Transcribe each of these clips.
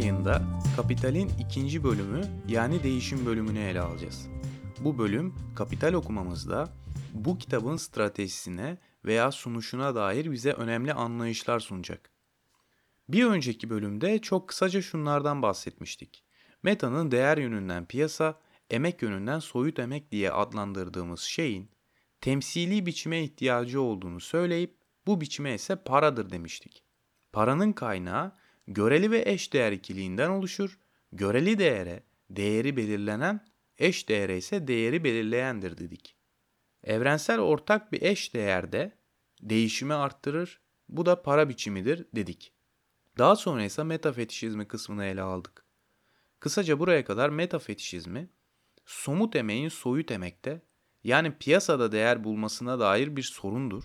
Yayında Kapital'in ikinci bölümü yani değişim bölümünü ele alacağız. Bu bölüm Kapital okumamızda bu kitabın stratejisine veya sunuşuna dair bize önemli anlayışlar sunacak. Bir önceki bölümde çok kısaca şunlardan bahsetmiştik. Meta'nın değer yönünden piyasa, emek yönünden soyut emek diye adlandırdığımız şeyin temsili biçime ihtiyacı olduğunu söyleyip bu biçime ise paradır demiştik. Paranın kaynağı göreli ve eş değer ikiliğinden oluşur. Göreli değere değeri belirlenen, eş değere ise değeri belirleyendir dedik. Evrensel ortak bir eş değerde değişimi arttırır. Bu da para biçimidir dedik. Daha sonra ise metafetişizmi kısmını ele aldık. Kısaca buraya kadar metafetişizmi somut emeğin soyut emekte yani piyasada değer bulmasına dair bir sorundur.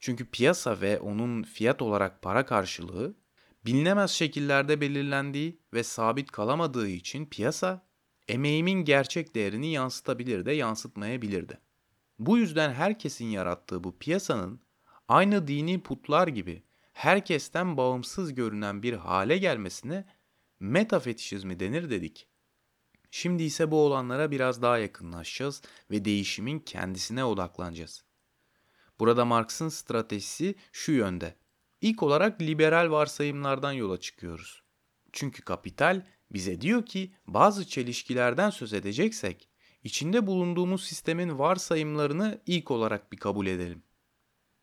Çünkü piyasa ve onun fiyat olarak para karşılığı bilinemez şekillerde belirlendiği ve sabit kalamadığı için piyasa emeğimin gerçek değerini yansıtabilir de yansıtmayabilir de. Bu yüzden herkesin yarattığı bu piyasanın aynı dini putlar gibi herkesten bağımsız görünen bir hale gelmesine metafetişizmi denir dedik. Şimdi ise bu olanlara biraz daha yakınlaşacağız ve değişimin kendisine odaklanacağız. Burada Marx'ın stratejisi şu yönde. İlk olarak liberal varsayımlardan yola çıkıyoruz. Çünkü kapital bize diyor ki bazı çelişkilerden söz edeceksek içinde bulunduğumuz sistemin varsayımlarını ilk olarak bir kabul edelim.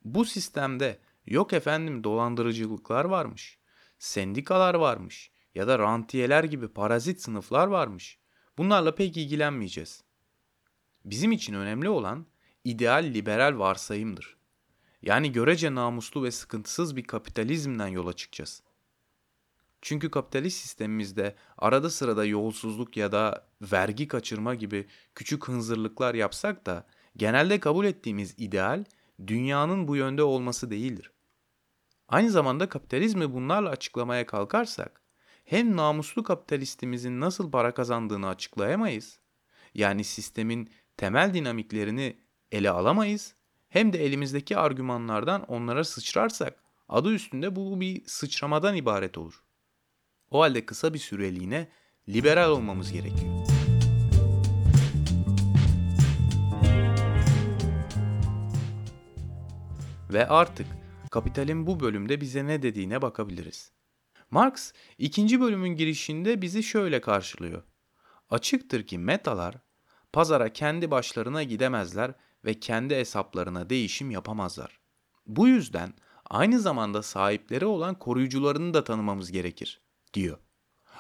Bu sistemde yok efendim dolandırıcılıklar varmış, sendikalar varmış ya da rantiyeler gibi parazit sınıflar varmış. Bunlarla pek ilgilenmeyeceğiz. Bizim için önemli olan ideal liberal varsayımdır. Yani görece namuslu ve sıkıntısız bir kapitalizmden yola çıkacağız. Çünkü kapitalist sistemimizde arada sırada yolsuzluk ya da vergi kaçırma gibi küçük hınzırlıklar yapsak da genelde kabul ettiğimiz ideal dünyanın bu yönde olması değildir. Aynı zamanda kapitalizmi bunlarla açıklamaya kalkarsak hem namuslu kapitalistimizin nasıl para kazandığını açıklayamayız. Yani sistemin temel dinamiklerini ele alamayız. Hem de elimizdeki argümanlardan onlara sıçrarsak adı üstünde bu bir sıçramadan ibaret olur. O halde kısa bir süreliğine liberal olmamız gerekiyor. Ve artık kapitalin bu bölümde bize ne dediğine bakabiliriz. Marx ikinci bölümün girişinde bizi şöyle karşılıyor. Açıktır ki metalar pazara kendi başlarına gidemezler ve kendi hesaplarına değişim yapamazlar. Bu yüzden aynı zamanda sahipleri olan koruyucularını da tanımamız gerekir, diyor.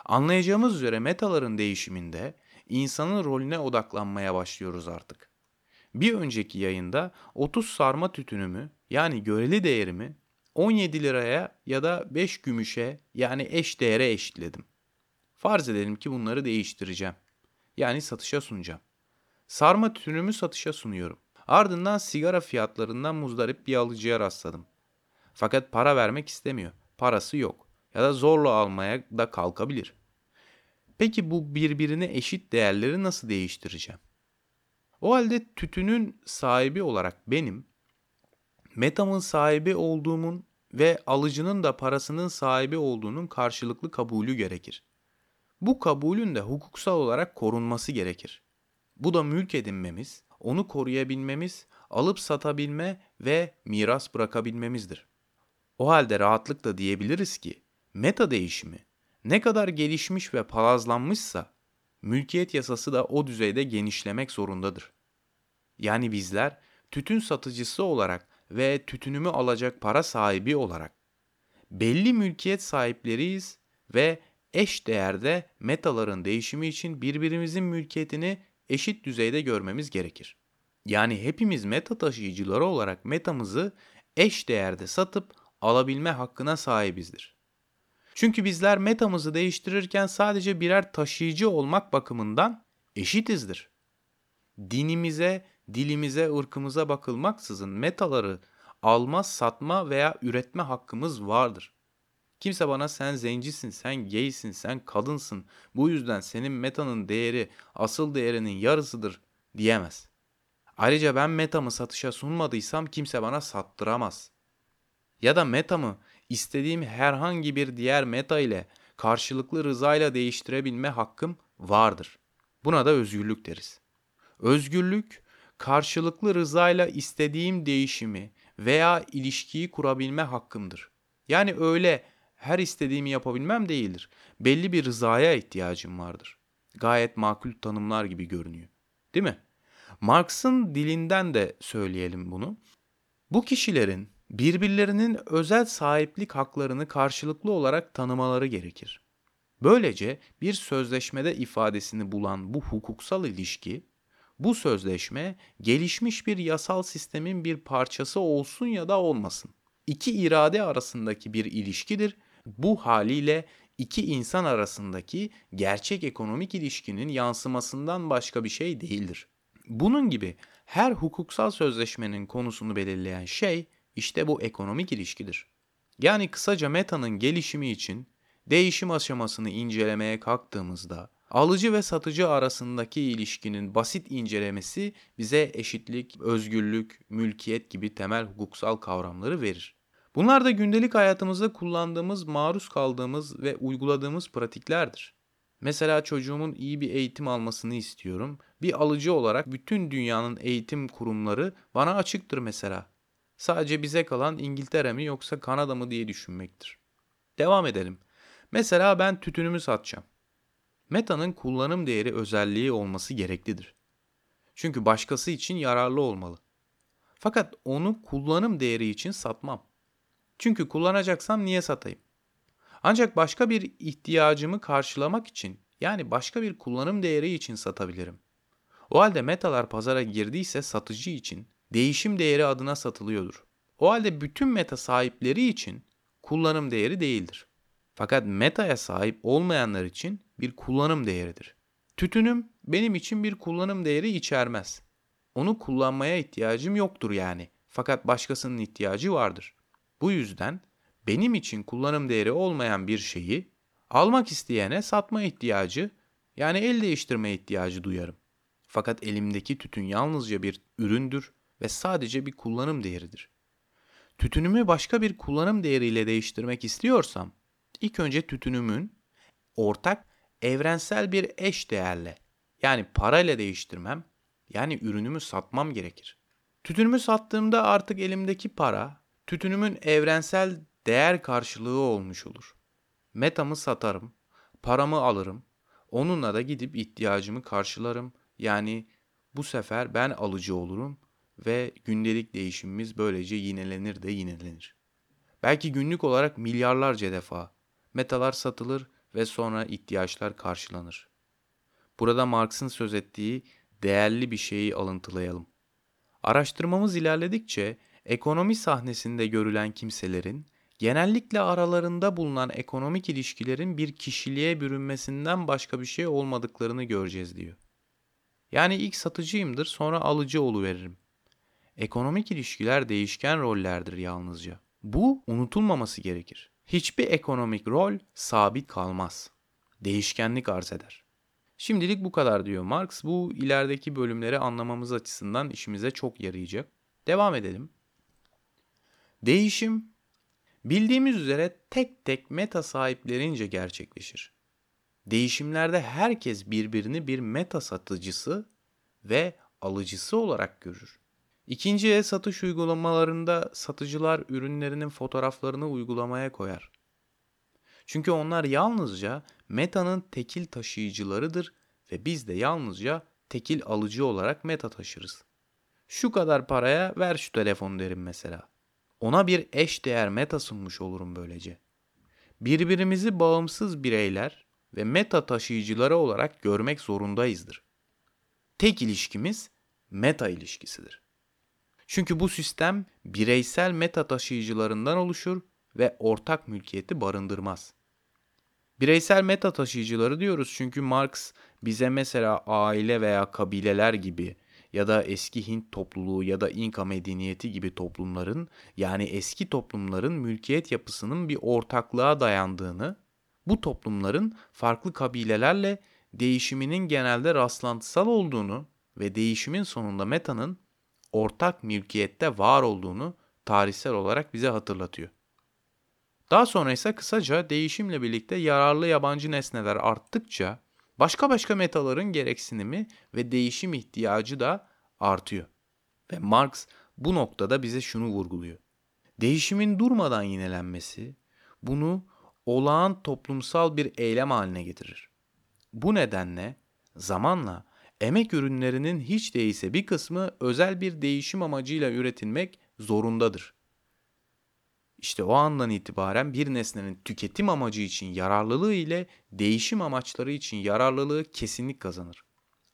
Anlayacağımız üzere metaların değişiminde insanın rolüne odaklanmaya başlıyoruz artık. Bir önceki yayında 30 sarma tütünümü yani göreli değerimi 17 liraya ya da 5 gümüşe yani eş değere eşitledim. Farz edelim ki bunları değiştireceğim. Yani satışa sunacağım. Sarma tütünümü satışa sunuyorum. Ardından sigara fiyatlarından muzdarip bir alıcıya rastladım. Fakat para vermek istemiyor. Parası yok. Ya da zorla almaya da kalkabilir. Peki bu birbirine eşit değerleri nasıl değiştireceğim? O halde tütünün sahibi olarak benim, metamın sahibi olduğumun ve alıcının da parasının sahibi olduğunun karşılıklı kabulü gerekir. Bu kabulün de hukuksal olarak korunması gerekir. Bu da mülk edinmemiz, onu koruyabilmemiz, alıp satabilme ve miras bırakabilmemizdir. O halde rahatlıkla diyebiliriz ki meta değişimi ne kadar gelişmiş ve palazlanmışsa mülkiyet yasası da o düzeyde genişlemek zorundadır. Yani bizler tütün satıcısı olarak ve tütünümü alacak para sahibi olarak belli mülkiyet sahipleriyiz ve eş değerde metaların değişimi için birbirimizin mülkiyetini eşit düzeyde görmemiz gerekir. Yani hepimiz meta taşıyıcıları olarak metamızı eş değerde satıp alabilme hakkına sahibizdir. Çünkü bizler metamızı değiştirirken sadece birer taşıyıcı olmak bakımından eşitizdir. Dinimize, dilimize, ırkımıza bakılmaksızın metaları alma, satma veya üretme hakkımız vardır. Kimse bana sen zencisin, sen gaysin, sen kadınsın. Bu yüzden senin metanın değeri asıl değerinin yarısıdır diyemez. Ayrıca ben metamı satışa sunmadıysam kimse bana sattıramaz. Ya da metamı istediğim herhangi bir diğer meta ile karşılıklı rızayla değiştirebilme hakkım vardır. Buna da özgürlük deriz. Özgürlük, karşılıklı rızayla istediğim değişimi veya ilişkiyi kurabilme hakkımdır. Yani öyle her istediğimi yapabilmem değildir. Belli bir rızaya ihtiyacım vardır. Gayet makul tanımlar gibi görünüyor. Değil mi? Marx'ın dilinden de söyleyelim bunu. Bu kişilerin birbirlerinin özel sahiplik haklarını karşılıklı olarak tanımaları gerekir. Böylece bir sözleşmede ifadesini bulan bu hukuksal ilişki, bu sözleşme gelişmiş bir yasal sistemin bir parçası olsun ya da olmasın. İki irade arasındaki bir ilişkidir. Bu haliyle iki insan arasındaki gerçek ekonomik ilişkinin yansımasından başka bir şey değildir. Bunun gibi her hukuksal sözleşmenin konusunu belirleyen şey işte bu ekonomik ilişkidir. Yani kısaca metanın gelişimi için değişim aşamasını incelemeye kalktığımızda alıcı ve satıcı arasındaki ilişkinin basit incelemesi bize eşitlik, özgürlük, mülkiyet gibi temel hukuksal kavramları verir. Bunlar da gündelik hayatımızda kullandığımız, maruz kaldığımız ve uyguladığımız pratiklerdir. Mesela çocuğumun iyi bir eğitim almasını istiyorum. Bir alıcı olarak bütün dünyanın eğitim kurumları bana açıktır mesela. Sadece bize kalan İngiltere mi yoksa Kanada mı diye düşünmektir. Devam edelim. Mesela ben tütünümü satacağım. Meta'nın kullanım değeri özelliği olması gereklidir. Çünkü başkası için yararlı olmalı. Fakat onu kullanım değeri için satmam. Çünkü kullanacaksam niye satayım? Ancak başka bir ihtiyacımı karşılamak için yani başka bir kullanım değeri için satabilirim. O halde metalar pazara girdiyse satıcı için değişim değeri adına satılıyordur. O halde bütün meta sahipleri için kullanım değeri değildir. Fakat metaya sahip olmayanlar için bir kullanım değeridir. Tütünüm benim için bir kullanım değeri içermez. Onu kullanmaya ihtiyacım yoktur yani. Fakat başkasının ihtiyacı vardır. Bu yüzden benim için kullanım değeri olmayan bir şeyi almak isteyene satma ihtiyacı yani el değiştirme ihtiyacı duyarım. Fakat elimdeki tütün yalnızca bir üründür ve sadece bir kullanım değeridir. Tütünümü başka bir kullanım değeriyle değiştirmek istiyorsam ilk önce tütünümün ortak evrensel bir eş değerle yani parayla değiştirmem yani ürünümü satmam gerekir. Tütünümü sattığımda artık elimdeki para tütünümün evrensel değer karşılığı olmuş olur. Metamı satarım, paramı alırım, onunla da gidip ihtiyacımı karşılarım. Yani bu sefer ben alıcı olurum ve gündelik değişimimiz böylece yinelenir de yinelenir. Belki günlük olarak milyarlarca defa metalar satılır ve sonra ihtiyaçlar karşılanır. Burada Marx'ın söz ettiği değerli bir şeyi alıntılayalım. Araştırmamız ilerledikçe ekonomi sahnesinde görülen kimselerin genellikle aralarında bulunan ekonomik ilişkilerin bir kişiliğe bürünmesinden başka bir şey olmadıklarını göreceğiz diyor. Yani ilk satıcıyımdır sonra alıcı oluveririm. Ekonomik ilişkiler değişken rollerdir yalnızca. Bu unutulmaması gerekir. Hiçbir ekonomik rol sabit kalmaz. Değişkenlik arz eder. Şimdilik bu kadar diyor Marx. Bu ilerideki bölümleri anlamamız açısından işimize çok yarayacak. Devam edelim. Değişim bildiğimiz üzere tek tek meta sahiplerince gerçekleşir. Değişimlerde herkes birbirini bir meta satıcısı ve alıcısı olarak görür. İkinci el satış uygulamalarında satıcılar ürünlerinin fotoğraflarını uygulamaya koyar. Çünkü onlar yalnızca metanın tekil taşıyıcılarıdır ve biz de yalnızca tekil alıcı olarak meta taşırız. Şu kadar paraya ver şu telefonu derim mesela. Ona bir eş değer meta sunmuş olurum böylece. Birbirimizi bağımsız bireyler ve meta taşıyıcıları olarak görmek zorundayızdır. Tek ilişkimiz meta ilişkisidir. Çünkü bu sistem bireysel meta taşıyıcılarından oluşur ve ortak mülkiyeti barındırmaz. Bireysel meta taşıyıcıları diyoruz çünkü Marx bize mesela aile veya kabileler gibi ya da eski Hint topluluğu ya da İnka medeniyeti gibi toplumların yani eski toplumların mülkiyet yapısının bir ortaklığa dayandığını, bu toplumların farklı kabilelerle değişiminin genelde rastlantısal olduğunu ve değişimin sonunda metanın ortak mülkiyette var olduğunu tarihsel olarak bize hatırlatıyor. Daha sonra ise kısaca değişimle birlikte yararlı yabancı nesneler arttıkça başka başka metaların gereksinimi ve değişim ihtiyacı da artıyor. Ve Marx bu noktada bize şunu vurguluyor. Değişimin durmadan yinelenmesi bunu olağan toplumsal bir eylem haline getirir. Bu nedenle zamanla emek ürünlerinin hiç değilse bir kısmı özel bir değişim amacıyla üretilmek zorundadır. İşte o andan itibaren bir nesnenin tüketim amacı için yararlılığı ile değişim amaçları için yararlılığı kesinlik kazanır.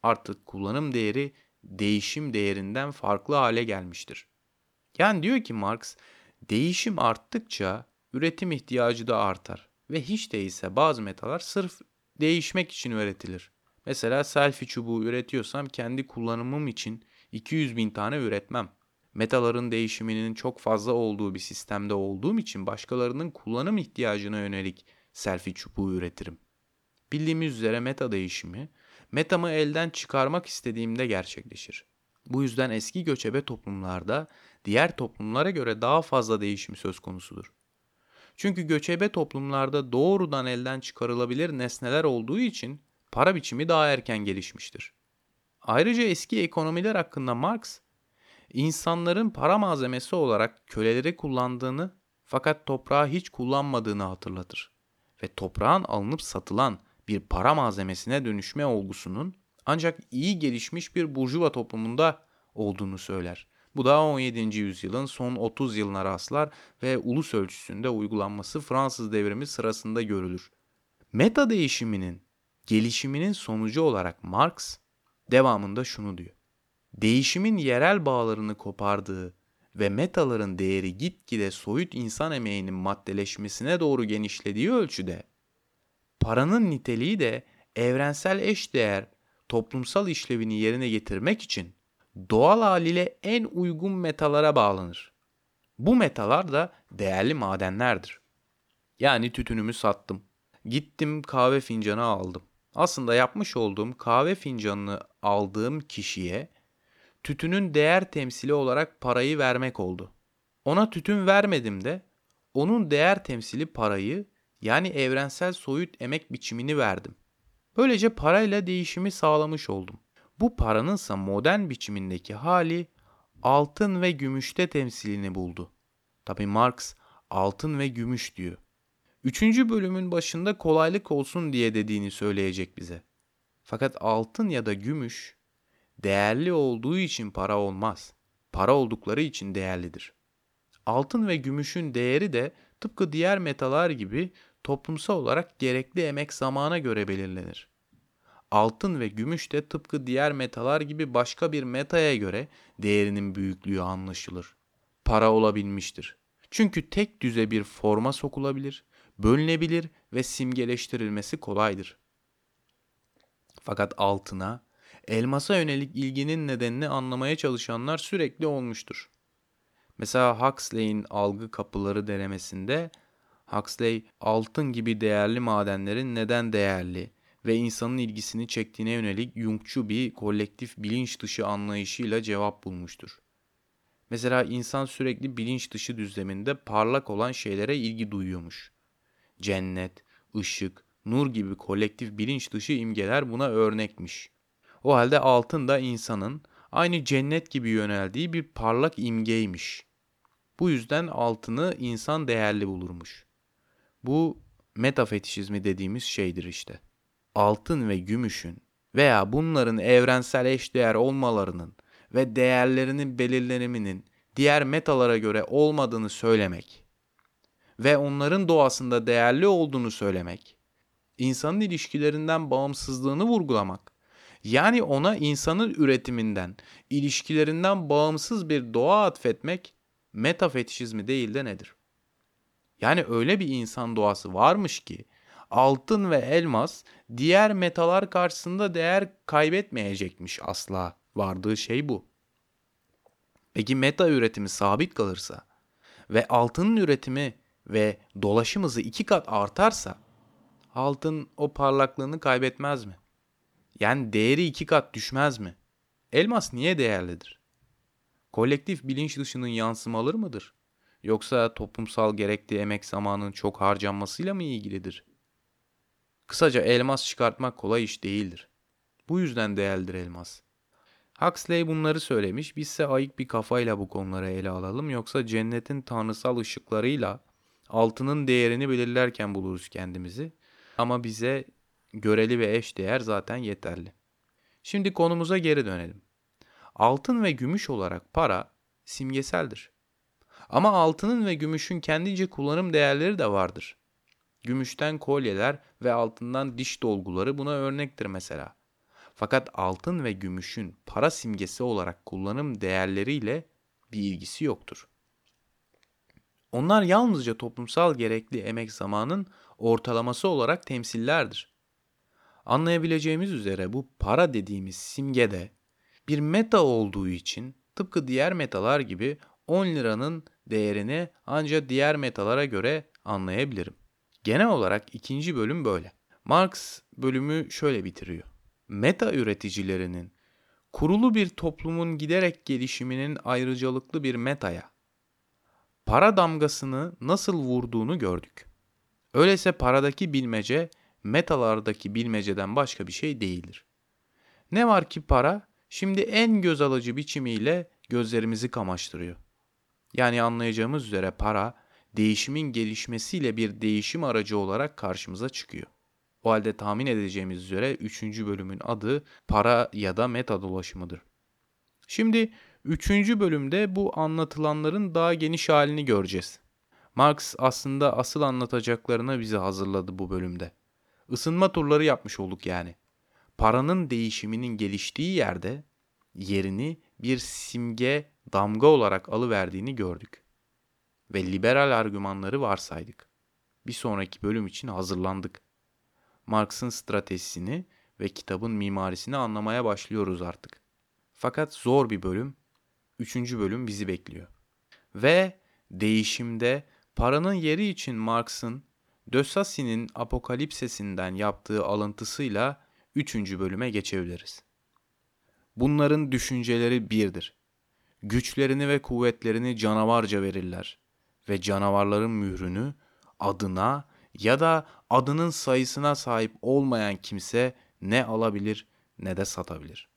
Artık kullanım değeri değişim değerinden farklı hale gelmiştir. Yani diyor ki Marx, değişim arttıkça üretim ihtiyacı da artar ve hiç değilse bazı metaller sırf değişmek için üretilir. Mesela selfie çubuğu üretiyorsam kendi kullanımım için 200 bin tane üretmem. Metaların değişiminin çok fazla olduğu bir sistemde olduğum için başkalarının kullanım ihtiyacına yönelik selfie çubuğu üretirim. Bildiğimiz üzere meta değişimi, metamı elden çıkarmak istediğimde gerçekleşir. Bu yüzden eski göçebe toplumlarda diğer toplumlara göre daha fazla değişim söz konusudur. Çünkü göçebe toplumlarda doğrudan elden çıkarılabilir nesneler olduğu için para biçimi daha erken gelişmiştir. Ayrıca eski ekonomiler hakkında Marx, insanların para malzemesi olarak köleleri kullandığını fakat toprağı hiç kullanmadığını hatırlatır ve toprağın alınıp satılan bir para malzemesine dönüşme olgusunun ancak iyi gelişmiş bir burjuva toplumunda olduğunu söyler. Bu da 17. yüzyılın son 30 yılına rastlar ve ulus ölçüsünde uygulanması Fransız devrimi sırasında görülür. Meta değişiminin gelişiminin sonucu olarak Marx devamında şunu diyor. Değişimin yerel bağlarını kopardığı ve metaların değeri gitgide soyut insan emeğinin maddeleşmesine doğru genişlediği ölçüde paranın niteliği de evrensel eş değer toplumsal işlevini yerine getirmek için doğal haliyle en uygun metalara bağlanır. Bu metalar da değerli madenlerdir. Yani tütünümü sattım. Gittim kahve fincanı aldım. Aslında yapmış olduğum kahve fincanını aldığım kişiye tütünün değer temsili olarak parayı vermek oldu. Ona tütün vermedim de onun değer temsili parayı yani evrensel soyut emek biçimini verdim. Böylece parayla değişimi sağlamış oldum. Bu paranınsa modern biçimindeki hali altın ve gümüşte temsilini buldu. Tabi Marx altın ve gümüş diyor. Üçüncü bölümün başında kolaylık olsun diye dediğini söyleyecek bize. Fakat altın ya da gümüş değerli olduğu için para olmaz. Para oldukları için değerlidir. Altın ve gümüşün değeri de tıpkı diğer metalar gibi toplumsal olarak gerekli emek zamana göre belirlenir. Altın ve gümüş de tıpkı diğer metalar gibi başka bir metaya göre değerinin büyüklüğü anlaşılır. Para olabilmiştir. Çünkü tek düze bir forma sokulabilir, bölünebilir ve simgeleştirilmesi kolaydır. Fakat altına, elmasa yönelik ilginin nedenini anlamaya çalışanlar sürekli olmuştur. Mesela Huxley'in algı kapıları denemesinde Huxley altın gibi değerli madenlerin neden değerli ve insanın ilgisini çektiğine yönelik Jungçu bir kolektif bilinç dışı anlayışıyla cevap bulmuştur. Mesela insan sürekli bilinç dışı düzleminde parlak olan şeylere ilgi duyuyormuş. Cennet, ışık, nur gibi kolektif bilinç dışı imgeler buna örnekmiş. O halde altın da insanın aynı cennet gibi yöneldiği bir parlak imgeymiş. Bu yüzden altını insan değerli bulurmuş. Bu metafetişizmi dediğimiz şeydir işte. Altın ve gümüşün veya bunların evrensel eşdeğer olmalarının ve değerlerinin belirleniminin diğer metalara göre olmadığını söylemek ve onların doğasında değerli olduğunu söylemek, insanın ilişkilerinden bağımsızlığını vurgulamak, yani ona insanın üretiminden, ilişkilerinden bağımsız bir doğa atfetmek metafetişizmi değil de nedir? Yani öyle bir insan doğası varmış ki altın ve elmas diğer metalar karşısında değer kaybetmeyecekmiş asla. Vardığı şey bu. Peki meta üretimi sabit kalırsa ve altının üretimi ve dolaşım hızı iki kat artarsa altın o parlaklığını kaybetmez mi? Yani değeri iki kat düşmez mi? Elmas niye değerlidir? Kolektif bilinç dışının yansımaları mıdır? yoksa toplumsal gerekli emek zamanının çok harcanmasıyla mı ilgilidir? Kısaca elmas çıkartmak kolay iş değildir. Bu yüzden değerlidir elmas. Huxley bunları söylemiş, bizse ayık bir kafayla bu konuları ele alalım yoksa cennetin tanrısal ışıklarıyla altının değerini belirlerken buluruz kendimizi. Ama bize göreli ve eş değer zaten yeterli. Şimdi konumuza geri dönelim. Altın ve gümüş olarak para simgeseldir. Ama altının ve gümüşün kendince kullanım değerleri de vardır. Gümüşten kolyeler ve altından diş dolguları buna örnektir mesela. Fakat altın ve gümüşün para simgesi olarak kullanım değerleriyle bir ilgisi yoktur. Onlar yalnızca toplumsal gerekli emek zamanın ortalaması olarak temsillerdir. Anlayabileceğimiz üzere bu para dediğimiz simgede bir meta olduğu için tıpkı diğer metalar gibi 10 liranın değerini ancak diğer metalara göre anlayabilirim. Genel olarak ikinci bölüm böyle. Marx bölümü şöyle bitiriyor. Meta üreticilerinin kurulu bir toplumun giderek gelişiminin ayrıcalıklı bir metaya para damgasını nasıl vurduğunu gördük. Öyleyse paradaki bilmece metalardaki bilmeceden başka bir şey değildir. Ne var ki para şimdi en göz alıcı biçimiyle gözlerimizi kamaştırıyor. Yani anlayacağımız üzere para değişimin gelişmesiyle bir değişim aracı olarak karşımıza çıkıyor. O halde tahmin edeceğimiz üzere 3. bölümün adı para ya da meta dolaşımıdır. Şimdi 3. bölümde bu anlatılanların daha geniş halini göreceğiz. Marx aslında asıl anlatacaklarına bizi hazırladı bu bölümde. Isınma turları yapmış olduk yani. Paranın değişiminin geliştiği yerde yerini bir simge, damga olarak alıverdiğini gördük. Ve liberal argümanları varsaydık. Bir sonraki bölüm için hazırlandık. Marx'ın stratejisini ve kitabın mimarisini anlamaya başlıyoruz artık. Fakat zor bir bölüm, üçüncü bölüm bizi bekliyor. Ve değişimde paranın yeri için Marx'ın Dössasi'nin Apokalipsesinden yaptığı alıntısıyla üçüncü bölüme geçebiliriz. Bunların düşünceleri birdir. Güçlerini ve kuvvetlerini canavarca verirler ve canavarların mührünü adına ya da adının sayısına sahip olmayan kimse ne alabilir ne de satabilir.